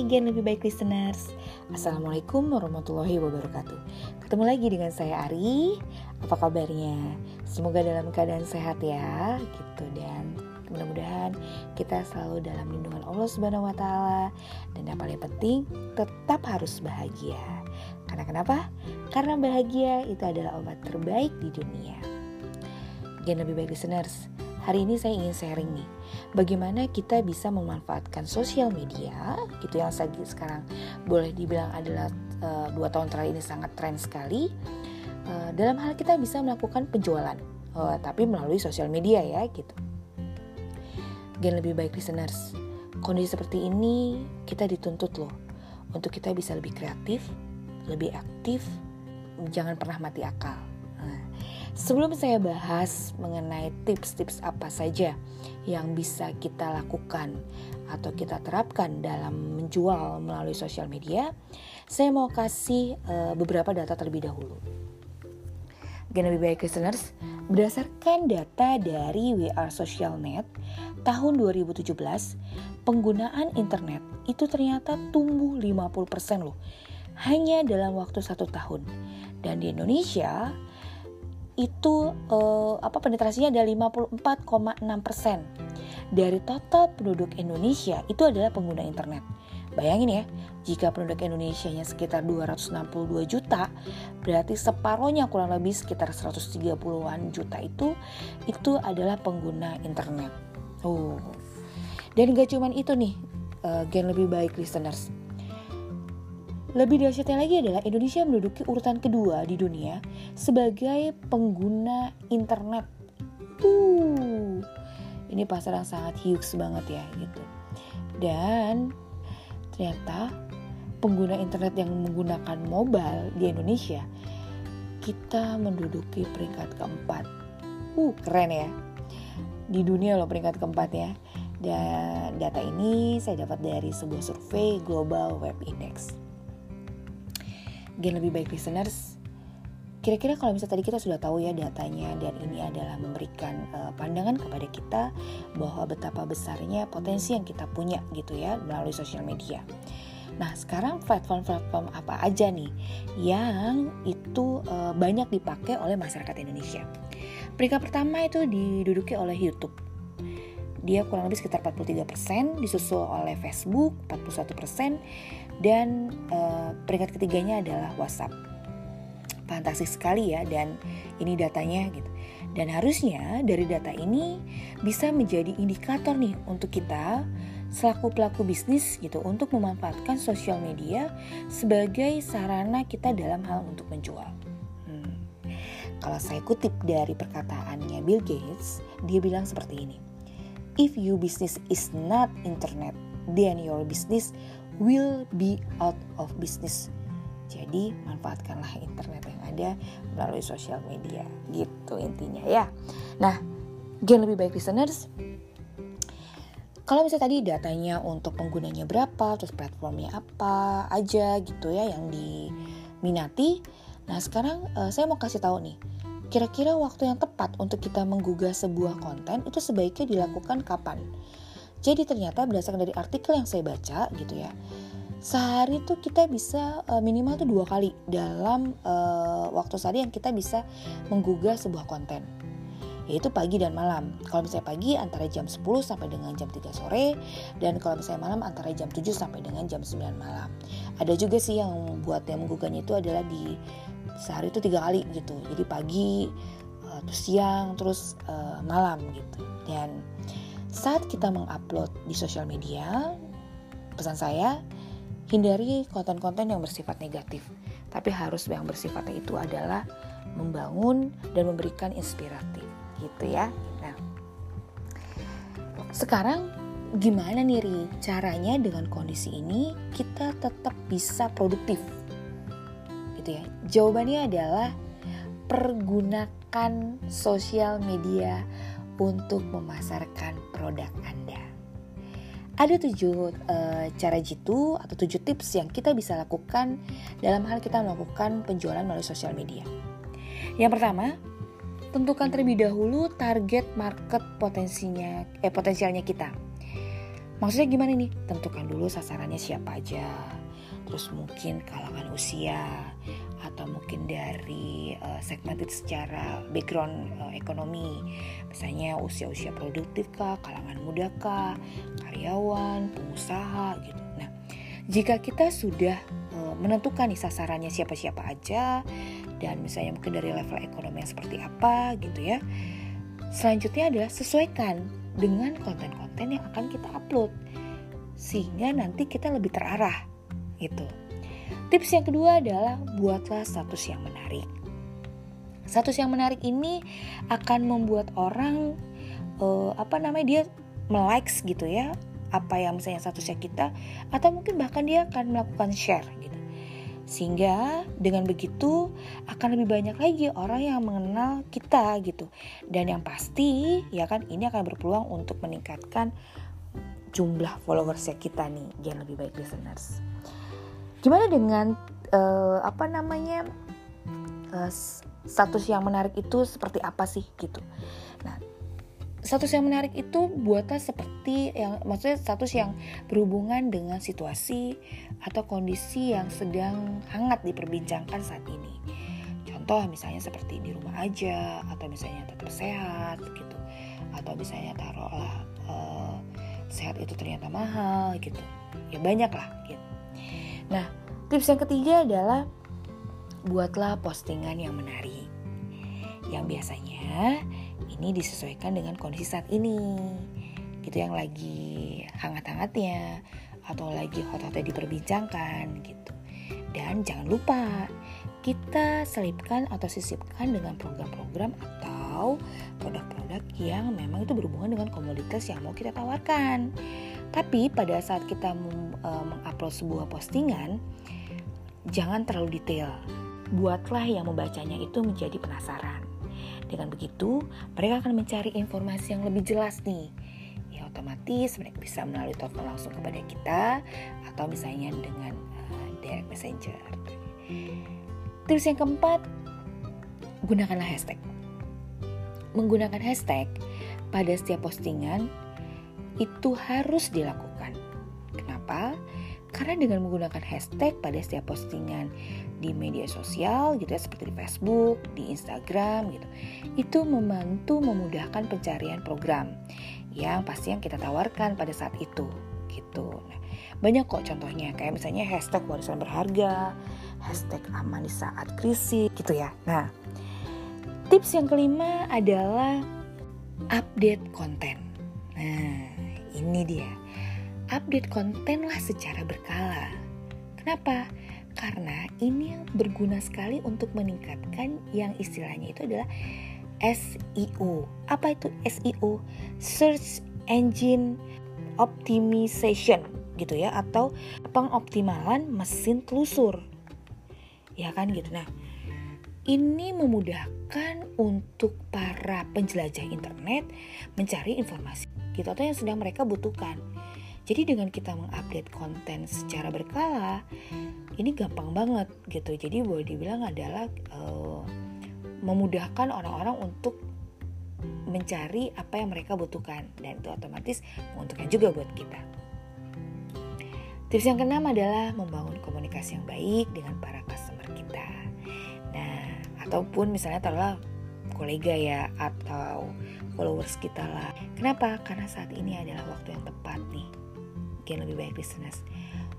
Hai Gen Lebih Baik Listeners Assalamualaikum warahmatullahi wabarakatuh Ketemu lagi dengan saya Ari Apa kabarnya? Semoga dalam keadaan sehat ya gitu Dan mudah-mudahan kita selalu dalam lindungan Allah Subhanahu wa taala dan yang paling penting tetap harus bahagia. Karena kenapa? Karena bahagia itu adalah obat terbaik di dunia. Gen lebih baik listeners, hari ini saya ingin sharing nih bagaimana kita bisa memanfaatkan sosial media gitu yang saya sekarang boleh dibilang adalah uh, dua tahun terakhir ini sangat tren sekali uh, dalam hal kita bisa melakukan penjualan uh, tapi melalui sosial media ya gitu. Gen lebih baik listeners kondisi seperti ini kita dituntut loh untuk kita bisa lebih kreatif lebih aktif jangan pernah mati akal Sebelum saya bahas mengenai tips-tips apa saja yang bisa kita lakukan atau kita terapkan dalam menjual melalui sosial media, saya mau kasih uh, beberapa data terlebih dahulu. Gen lebih baik listeners, berdasarkan data dari Are Social Net tahun 2017, penggunaan internet itu ternyata tumbuh 50% loh, hanya dalam waktu satu tahun. Dan di Indonesia, itu uh, apa penetrasinya ada 54,6 persen dari total penduduk Indonesia itu adalah pengguna internet. Bayangin ya, jika penduduk Indonesia nya sekitar 262 juta, berarti separohnya kurang lebih sekitar 130-an juta itu itu adalah pengguna internet. Oh. Dan gak cuman itu nih, uh, gen lebih baik listeners. Lebih dahsyatnya lagi adalah Indonesia menduduki urutan kedua di dunia sebagai pengguna internet. Uh, ini pasar yang sangat huge banget ya gitu. Dan ternyata pengguna internet yang menggunakan mobile di Indonesia kita menduduki peringkat keempat. Uh, keren ya. Di dunia loh peringkat keempat ya. Dan data ini saya dapat dari sebuah survei Global Web Index. Gen lebih baik listeners, kira-kira kalau misalnya tadi kita sudah tahu ya datanya dan ini adalah memberikan uh, pandangan kepada kita bahwa betapa besarnya potensi yang kita punya gitu ya melalui sosial media. Nah sekarang platform-platform apa aja nih yang itu uh, banyak dipakai oleh masyarakat Indonesia? Peringkat pertama itu diduduki oleh YouTube dia kurang lebih sekitar 43%, disusul oleh Facebook 41%, dan uh, peringkat ketiganya adalah WhatsApp. Fantastis sekali ya, dan ini datanya gitu. Dan harusnya dari data ini bisa menjadi indikator nih untuk kita selaku pelaku bisnis gitu untuk memanfaatkan sosial media sebagai sarana kita dalam hal untuk menjual. Hmm. Kalau saya kutip dari perkataannya Bill Gates, dia bilang seperti ini if your business is not internet, then your business will be out of business. Jadi manfaatkanlah internet yang ada melalui sosial media, gitu intinya ya. Nah, gen lebih baik listeners, kalau misalnya tadi datanya untuk penggunanya berapa, terus platformnya apa aja gitu ya yang diminati. Nah sekarang uh, saya mau kasih tahu nih, Kira-kira waktu yang tepat untuk kita menggugah sebuah konten itu sebaiknya dilakukan kapan? Jadi ternyata berdasarkan dari artikel yang saya baca gitu ya, sehari tuh kita bisa uh, minimal tuh dua kali dalam uh, waktu sehari yang kita bisa menggugah sebuah konten yaitu pagi dan malam. Kalau misalnya pagi antara jam 10 sampai dengan jam 3 sore dan kalau misalnya malam antara jam 7 sampai dengan jam 9 malam. Ada juga sih yang buat yang menggugahnya itu adalah di sehari itu tiga kali gitu jadi pagi uh, terus siang terus uh, malam gitu dan saat kita mengupload di sosial media pesan saya hindari konten-konten yang bersifat negatif. Tapi harus yang bersifatnya itu adalah membangun dan memberikan inspiratif gitu ya. Nah sekarang gimana nih Ri? Caranya dengan kondisi ini kita tetap bisa produktif. Gitu ya? Jawabannya adalah pergunakan sosial media untuk memasarkan produk Anda. Ada tujuh e, cara jitu atau tujuh tips yang kita bisa lakukan dalam hal kita melakukan penjualan melalui sosial media. Yang pertama, tentukan terlebih dahulu target market potensinya eh potensialnya kita. Maksudnya gimana nih? Tentukan dulu sasarannya siapa aja. Terus mungkin kalangan usia atau mungkin dari uh, segmented secara background uh, ekonomi. Misalnya usia-usia produktif kah, kalangan muda kah, karyawan, pengusaha gitu. Nah, jika kita sudah uh, menentukan nih sasarannya siapa-siapa aja dan misalnya mungkin dari level ekonomi yang seperti apa gitu ya Selanjutnya adalah sesuaikan dengan konten-konten yang akan kita upload sehingga nanti kita lebih terarah gitu. Tips yang kedua adalah buatlah status yang menarik. Status yang menarik ini akan membuat orang uh, apa namanya dia melikes gitu ya apa yang misalnya statusnya kita atau mungkin bahkan dia akan melakukan share gitu. Sehingga dengan begitu akan lebih banyak lagi orang yang mengenal kita gitu. Dan yang pasti ya kan ini akan berpeluang untuk meningkatkan jumlah followersnya kita nih yang lebih baik listeners. Gimana dengan uh, apa namanya uh, status yang menarik itu seperti apa sih gitu. Nah status yang menarik itu buatlah seperti yang maksudnya status yang berhubungan dengan situasi atau kondisi yang sedang hangat diperbincangkan saat ini. Contoh misalnya seperti di rumah aja atau misalnya tetap sehat gitu atau misalnya taruhlah uh, sehat itu ternyata mahal gitu. Ya banyak lah gitu. Nah, tips yang ketiga adalah buatlah postingan yang menarik. Yang biasanya ini disesuaikan dengan kondisi saat ini gitu yang lagi hangat-hangatnya atau lagi hot-hotnya diperbincangkan gitu dan jangan lupa kita selipkan atau sisipkan dengan program-program atau produk-produk yang memang itu berhubungan dengan komoditas yang mau kita tawarkan. Tapi pada saat kita eh, mengupload sebuah postingan, jangan terlalu detail. Buatlah yang membacanya itu menjadi penasaran. Dengan begitu, mereka akan mencari informasi yang lebih jelas nih. Ya otomatis mereka bisa melalui telepon langsung kepada kita atau misalnya dengan uh, direct messenger. Tips yang keempat, gunakanlah hashtag. Menggunakan hashtag pada setiap postingan itu harus dilakukan. Kenapa? Karena dengan menggunakan hashtag pada setiap postingan di media sosial gitu ya seperti di Facebook, di Instagram gitu. Itu membantu memudahkan pencarian program yang pasti yang kita tawarkan pada saat itu gitu. Nah, banyak kok contohnya kayak misalnya hashtag warisan berharga, hashtag aman di saat krisis gitu ya. Nah, tips yang kelima adalah update konten. Nah, ini dia update konten lah secara berkala. Kenapa? Karena ini berguna sekali untuk meningkatkan yang istilahnya itu adalah SEO. Apa itu SEO? Search Engine Optimization gitu ya atau pengoptimalan mesin telusur. Ya kan gitu. Nah, ini memudahkan untuk para penjelajah internet mencari informasi gitu atau yang sedang mereka butuhkan. Jadi dengan kita mengupdate konten secara berkala, ini gampang banget gitu. Jadi boleh dibilang adalah uh, memudahkan orang-orang untuk mencari apa yang mereka butuhkan dan itu otomatis menguntungkan juga buat kita. Tips yang keenam adalah membangun komunikasi yang baik dengan para ataupun misalnya taruhlah kolega ya atau followers kita lah. Kenapa? Karena saat ini adalah waktu yang tepat nih yang lebih baik listeners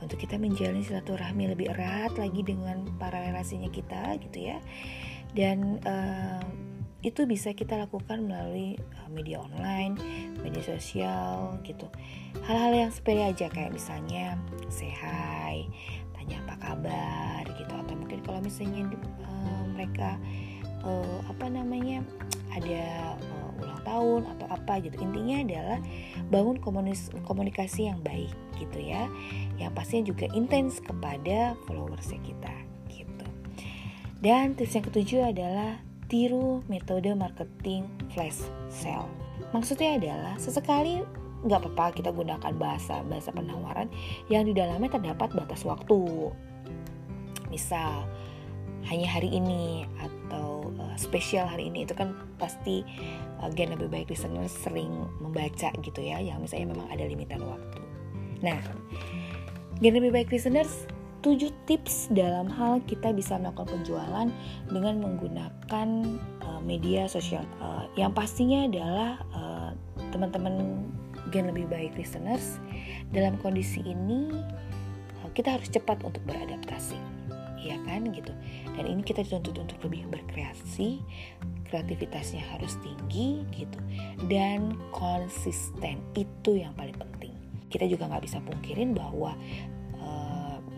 untuk kita menjalin silaturahmi lebih erat lagi dengan para relasinya kita gitu ya dan uh, itu bisa kita lakukan melalui uh, media online, media sosial gitu. Hal-hal yang sepele aja kayak misalnya hi, tanya apa kabar gitu atau mungkin kalau misalnya uh, mereka uh, apa namanya ada uh, ulang tahun atau apa gitu. Intinya adalah bangun komunikasi yang baik gitu ya yang pastinya juga intens kepada followersnya kita gitu. Dan tips yang ketujuh adalah tiru metode marketing flash sale. Maksudnya adalah sesekali nggak apa-apa kita gunakan bahasa bahasa penawaran yang di dalamnya terdapat batas waktu. Misal hanya hari ini atau uh, spesial hari ini itu kan pasti uh, gen lebih baik listener sering membaca gitu ya yang misalnya memang ada limitan waktu Nah, Gen lebih baik listeners, 7 tips dalam hal kita bisa melakukan penjualan dengan menggunakan uh, media sosial. Uh, yang pastinya adalah uh, teman-teman gen lebih baik listeners dalam kondisi ini kita harus cepat untuk beradaptasi. Ya kan gitu. Dan ini kita dituntut untuk lebih berkreasi, kreativitasnya harus tinggi gitu dan konsisten itu yang paling penting. Kita juga nggak bisa pungkirin bahwa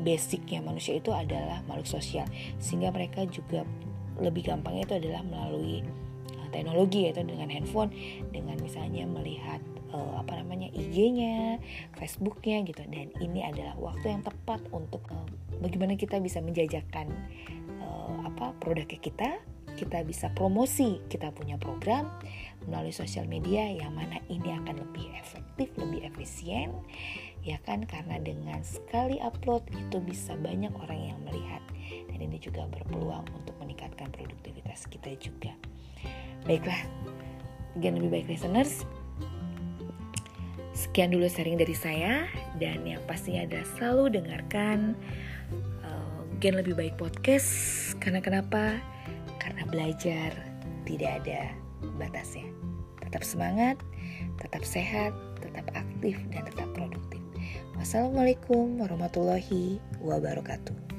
basicnya manusia itu adalah makhluk sosial sehingga mereka juga lebih gampangnya itu adalah melalui uh, teknologi yaitu dengan handphone dengan misalnya melihat uh, apa namanya IG-nya, Facebook-nya gitu. Dan ini adalah waktu yang tepat untuk uh, bagaimana kita bisa menjajakan uh, apa produknya kita. Kita bisa promosi kita punya program melalui sosial media yang mana ini akan lebih efektif, lebih efisien ya kan? Karena dengan sekali upload itu bisa banyak orang yang melihat. Dan ini juga berpeluang untuk meningkatkan produktivitas kita juga. Baiklah gen lebih baik listeners sekian dulu sharing dari saya dan yang pastinya adalah selalu dengarkan uh, gen lebih baik podcast karena kenapa? Karena belajar tidak ada batasnya. Tetap semangat tetap sehat tetap aktif dan tetap produktif. Wassalamualaikum warahmatullahi wabarakatuh.